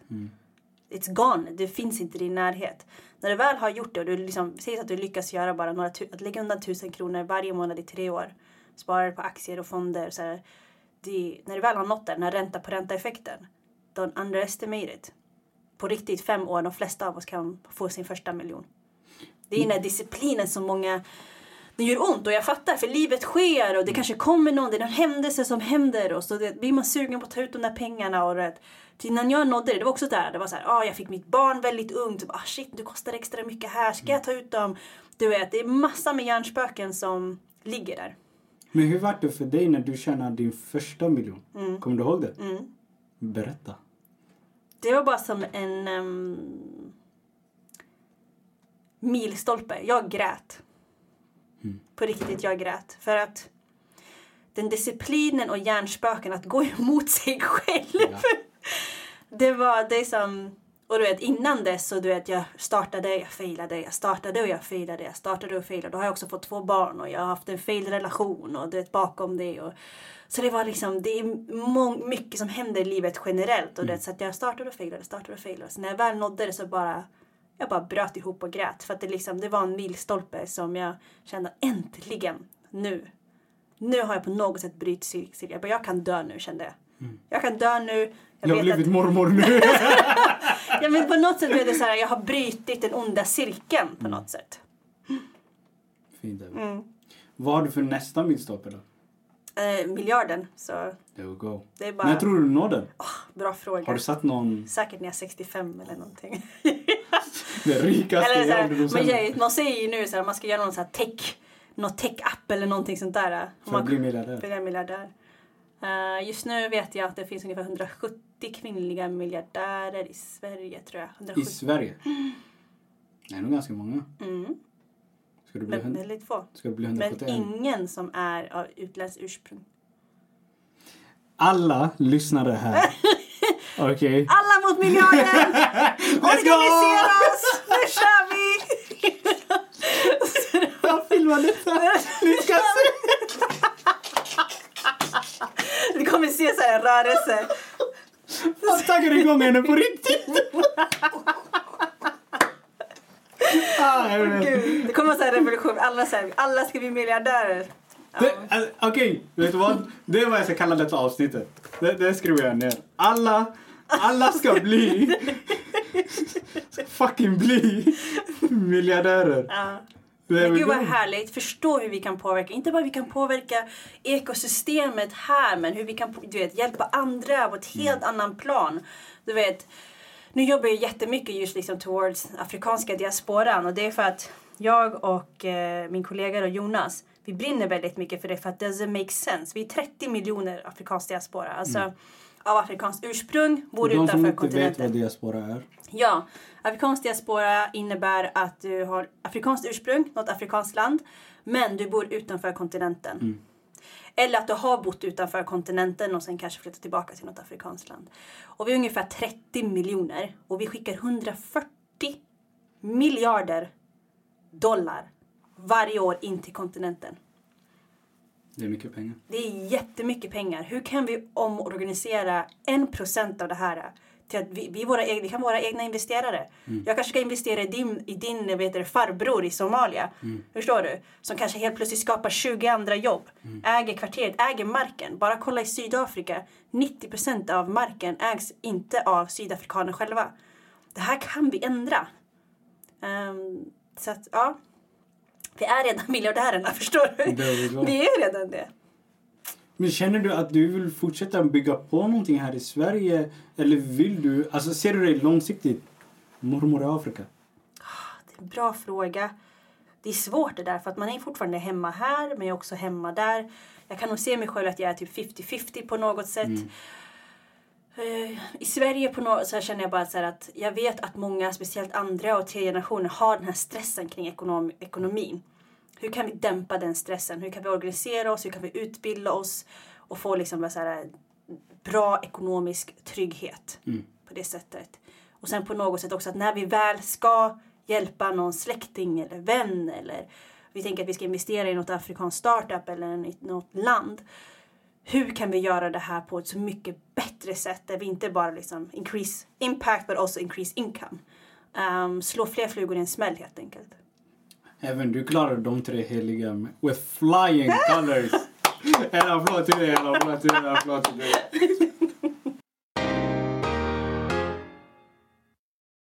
it's gone. Det finns inte i din närhet. När du väl har gjort det och du liksom, säg att du lyckas göra bara några att lägga undan tusen kronor varje månad i tre år. Sparar på aktier och fonder. Så här, det, när du väl har nått den, den här ränta på ränta effekten. Don't underestimate it. På riktigt, fem år, de flesta av oss kan få sin första miljon. Det är den här disciplinen som många det gör ont och jag fattar för livet sker och det kanske kommer någon, det är någon händelse som händer och så det, blir man sugen på att ta ut de där pengarna och det. När jag nådde det, det var också där, det var så här, ah, jag fick mitt barn väldigt ungt, ah shit det kostar extra mycket här, ska jag ta ut dem? Du vet, det är massa med hjärnspöken som ligger där. Men hur var det för dig när du tjänade din första miljon? Mm. Kommer du ihåg det? Berätta. Det var bara som en um, milstolpe. Jag grät. På riktigt, jag grät. För att den disciplinen och hjärnspöken att gå emot sig själv. Ja. Det var det som... Och du vet innan dess så du vet jag startade, jag failade, jag startade och jag failade, jag startade och failade. Då har jag också fått två barn och jag har haft en fail relation och du vet bakom det. Och, så det var liksom, det är må- mycket som händer i livet generellt. Och du vet, så att jag startade och failade, startade och failade. Så när jag väl nådde det så bara, jag bara bröt ihop och grät. För att det liksom, det var en milstolpe som jag kände äntligen, nu. Nu har jag på något sätt brutit cirkeln. Jag bara, jag kan dö nu kände jag. Jag kan dö nu. Jag har vet blivit att- mormor nu. Ja, men på något sätt blev det så här, jag har brutit den onda cirkeln på något sätt. Fint. Mm. Vad har du för nästa milstolpe då? Eh, miljarden, så There we go. det är bara När tror du du når den? bra fråga. Har du satt någon Säkert när jag är 65 eller någonting. den rikaste eller så här, sen? gör, man säger ju nu så här, man ska göra någon så här tech, någon tech-app eller någonting sånt där. För att bli miljardär? bli miljardär. Eh, just nu vet jag att det finns ungefär 170 kvinnliga miljardärer i Sverige tror jag. I 170. Sverige? Det är nog ganska många. Mm. Ska du bli, Men väldigt få. ska du bli Men 171? ingen som är av utländskt ursprung. Alla lyssnare här. Okej. Alla mot miljarden! Organisera oss! Nu kör vi! Jag filmar detta. Ni ska se. Du kommer se så här en rörelse. Jag taggar igång henne på riktigt. ah. Gud, det kommer så här revolution. Alla, så här, alla ska bli miljardärer. Alltså, Okej, vet du vad? Det är vad jag ska kalla detta avsnittet. Det, det skriver jag ner. Alla, alla ska bli... ska fucking bli miljardärer. Ja. Men gud vad härligt. Förstå hur vi kan påverka. Inte bara vi kan påverka ekosystemet här men hur vi kan du vet, hjälpa andra på ett Mm. helt annan plan. Du vet, nu jobbar jag jättemycket just liksom towards afrikanska diasporan och det är för att jag och eh, min kollega då, Jonas vi brinner väldigt mycket för det för att det doesn't make sense. Vi är 30 miljoner afrikansk diaspora. Alltså av afrikanskt ursprung, bor Mm. De som utanför inte vet kontinenten. vad diaspora är. Ja, afrikansk diaspora innebär att du har afrikanskt ursprung, något afrikanskt land, men du bor utanför kontinenten. Eller att du har bott utanför kontinenten och sen kanske flyttat tillbaka till något afrikanskt land. Och vi är ungefär 30 miljoner och vi skickar 140 miljarder dollar varje år in till kontinenten. Det är mycket pengar. Det är jättemycket pengar. Hur kan vi omorganisera en procent av det här till att vi, vi, våra egna, vi kan vara egna investerare. Jag kanske ska investera i din, i din vet du, farbror i Somalia. Förstår du? Som kanske helt plötsligt skapar 20 andra jobb. Äger kvarteret, äger marken. Bara kolla i Sydafrika. 90 procent av marken ägs inte av sydafrikaner själva. Det här kan vi ändra. Ehm, så att, ja. Vi är redan miljardärerna, förstår du? Vi är redan det. Men känner du att du vill fortsätta bygga på någonting här i Sverige? Eller vill du, alltså ser du dig långsiktigt? Mormor i Afrika? Det är en bra fråga. Det är svårt det där för att man är fortfarande hemma här men jag är också hemma där. Jag kan nog se mig själv att jag är typ 50-50 på något sätt. Eh, I Sverige på något så känner jag bara så att jag vet att många, speciellt andra och tredje generationer, har den här stressen kring ekonom, ekonomin. Hur kan vi dämpa den stressen? Hur kan vi organisera oss? Hur kan vi utbilda oss? Och få liksom så här, bra ekonomisk trygghet på det sättet. Och sen på något sätt också att när vi väl ska hjälpa någon släkting eller vän eller vi tänker att vi ska investera i något afrikanskt startup eller något land. Hur kan vi göra det här på ett så mycket bättre sätt där vi inte bara liksom increase impact but also increase income. Um, slå fler flugor i en smäll helt enkelt. Även du klarade de tre heliga with flying colors. En applåd till dig, en applåd till dig, en applåd till dig.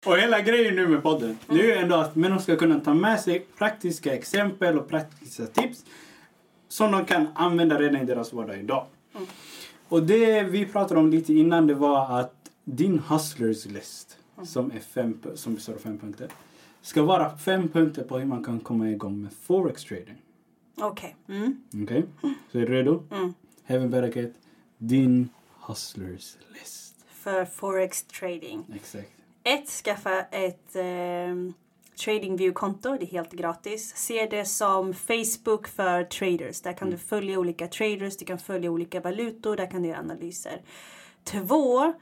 Och hela grejen nu med podden, det är ju ändå att människor ska kunna ta med sig praktiska exempel och praktiska tips som de kan använda redan i deras vardag idag. Och det vi pratade om lite innan det var att din hustlers list som, är fem, som består av fem punkter ska vara fem punkter på hur man kan komma igång med forex trading. Okej. Mm. Okej? Så är du redo? Mm. Heaven Baraket, din hustlers list. För forex trading. Exakt. Ett, skaffa ett eh, TradingView-konto. Det är helt gratis. Se det som Facebook för traders. Där kan du följa olika traders, du kan följa olika valutor, där kan du göra analyser. Två,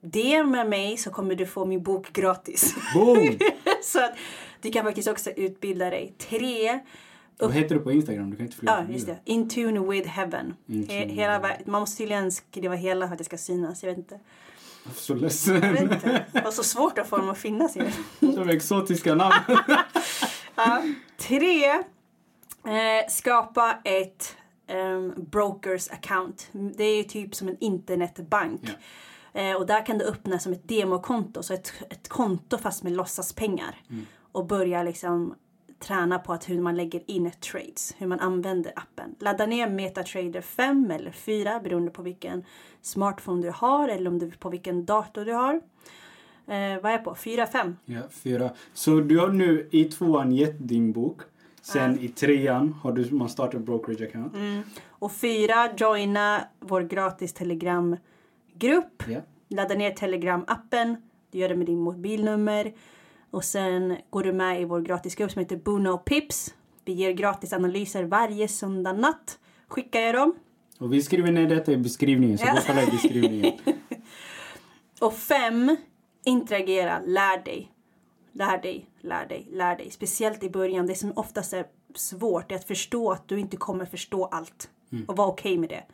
DM med mig så kommer du få min bok gratis. Boom! så att du kan faktiskt också utbilda dig. Tre, Vad heter du på Instagram? Du kan inte flyga Ja, just det. In tune with heaven. Tune hela, man måste tydligen skriva hela för att det ska synas. Jag vet inte. Så ledsen. Jag vet inte. Det var så svårt att få dem att finnas. ju. De exotiska namn. Ja. Tre. Eh, skapa ett ehm, brokers account. Det är typ som en internetbank. Eh, och där kan du öppna som ett demokonto. Så ett, ett konto fast med låtsaspengar. Och börja liksom träna på att hur man lägger in trades. Hur man använder appen. Ladda ner MetaTrader 5 eller 4 beroende på vilken smartphone du har eller om du, på vilken dator du har. Eh, vad är jag på? 4, 5? Ja, fyra. Så du har nu i tvåan gett din bok. Sen i trean har du, man startat brokerage account. Och fyra, joina vår gratis telegramgrupp. Ja. Ladda ner telegramappen. Du gör det med din mobilnummer. Och sen går du med i vår gratisgrupp som heter Buno Pips. Vi ger gratis analyser varje söndag natt. Skickar jag dem. Och vi skriver ner detta i beskrivningen, så gå och kolla i beskrivningen. Och fem, interagera, lär dig. Lär dig, lär dig, lär dig. Speciellt i början. Det som oftast är svårt är att förstå att du inte kommer förstå allt. Och vara okej med det.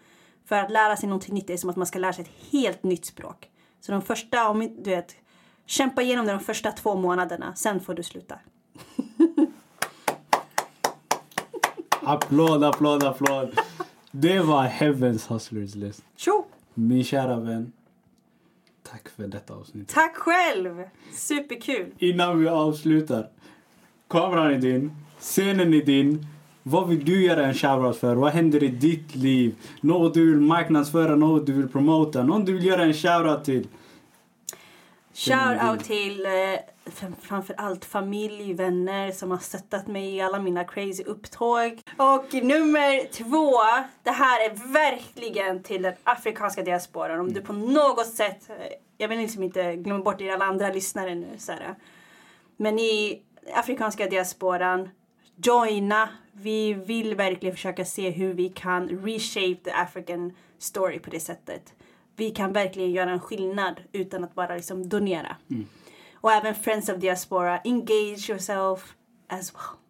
För att lära sig någonting nytt är som att man ska lära sig ett helt nytt språk. Så de första, om du vet, kämpa igenom det de första två månaderna. Sen får du sluta. Applåd, applåd, applåd. Det var Heavens Hustlers list. Tjo! Min kära vän. Tack för detta avsnitt. Tack själv! Superkul! Innan vi avslutar. Kameran är din. Scenen är din. Vad vill du göra en shoutout för? Vad händer i ditt liv? Något du vill marknadsföra, något du vill promota, någon du vill göra en shoutout till. Shout out till eh, fram- framför allt familj, vänner som har stöttat mig i alla mina crazy upptåg. Och nummer två, det här är verkligen till den afrikanska diasporan. Om du på något sätt, eh, jag vill liksom inte glömma bort er alla andra lyssnare nu. Här. Men i afrikanska diasporan, joina. Vi vill verkligen försöka se hur vi kan reshape the African story på det sättet. Vi kan verkligen göra en skillnad utan att bara liksom donera. Och även Friends of Diaspora, engage yourself as well.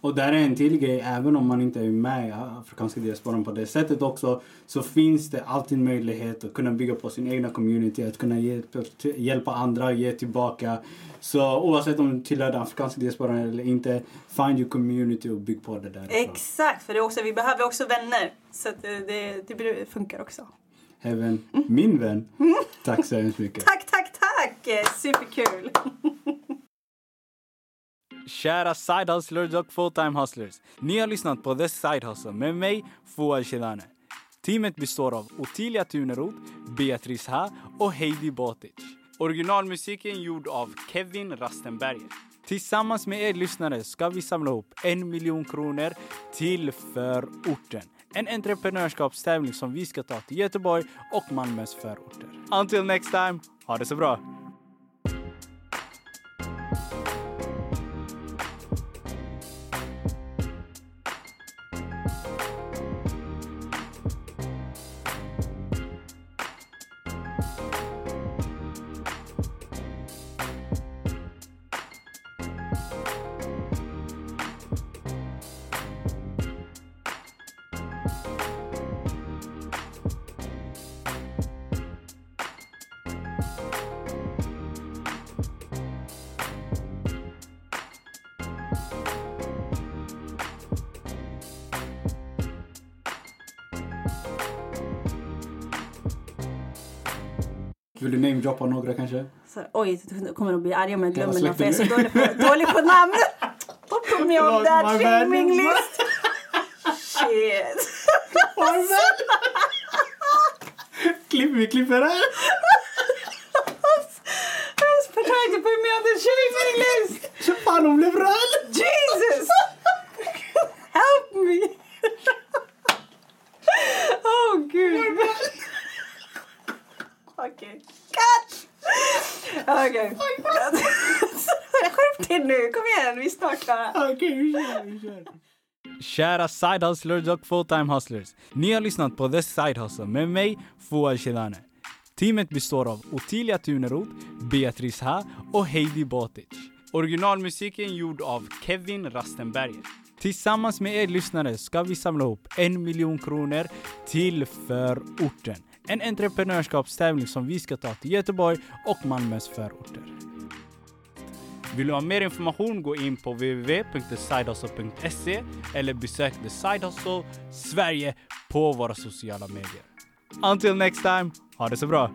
Och där är en till grej, även om man inte är med i afrikanska diasporan på det sättet också, så finns det alltid möjlighet att kunna bygga på sin egna community, att kunna hjälpa, hjälpa andra, ge tillbaka. Så oavsett om du tillhör den afrikanska diasporan eller inte, find your community och bygg på det där. Exakt, för det också, vi behöver också vänner. Så att det, det, det funkar också. Även min vän, tack så hemskt mycket. Tack, tack, tack! Superkul! Kära side hustlers och fulltime hustlers. Ni har lyssnat på The Side Hustle med mig, Fouad Shedane. Teamet består av Ottilia Tuneroth, Beatrice Ha och Heidi Botic. Originalmusiken gjord av Kevin Rastenberger. Tillsammans med er lyssnare ska vi samla ihop en miljon kronor till förorten. En entreprenörskapstävling som vi ska ta till Göteborg och Malmös förorter. Until next time, ha det så bra! Namedroppa några kanske? Så, oj, du kommer nog bli arg om jag glömmer någon för jag är så dålig på, dålig på namn. Put me on Förlåt, that shaming list. Shit. Klipp, vi klipper här! I'm trying to put me on the shaming list. Fan, hon blev röd! Jesus! Help me! oh, gud. Okej. Cut! Okej. Skärp dig nu. Kom igen, vi är snart klara. Okej, vi kör, vi kör. Kära side hustlers och full-time hustlers. Ni har lyssnat på The Side Hustle med mig, Fouad Shedane. Teamet består av Ottilia Tuneroth, Beatrice Ha och Heidi Botic. Originalmusiken gjord av Kevin Rastenberger. Tillsammans med er lyssnare ska vi samla ihop en miljon kronor till förorten. En entreprenörskapstävling som vi ska ta till Göteborg och Malmös förorter. Vill du ha mer information gå in på www.thesidehustle.se eller besök The Side Hustle Sverige på våra sociala medier. Until next time, ha det så bra!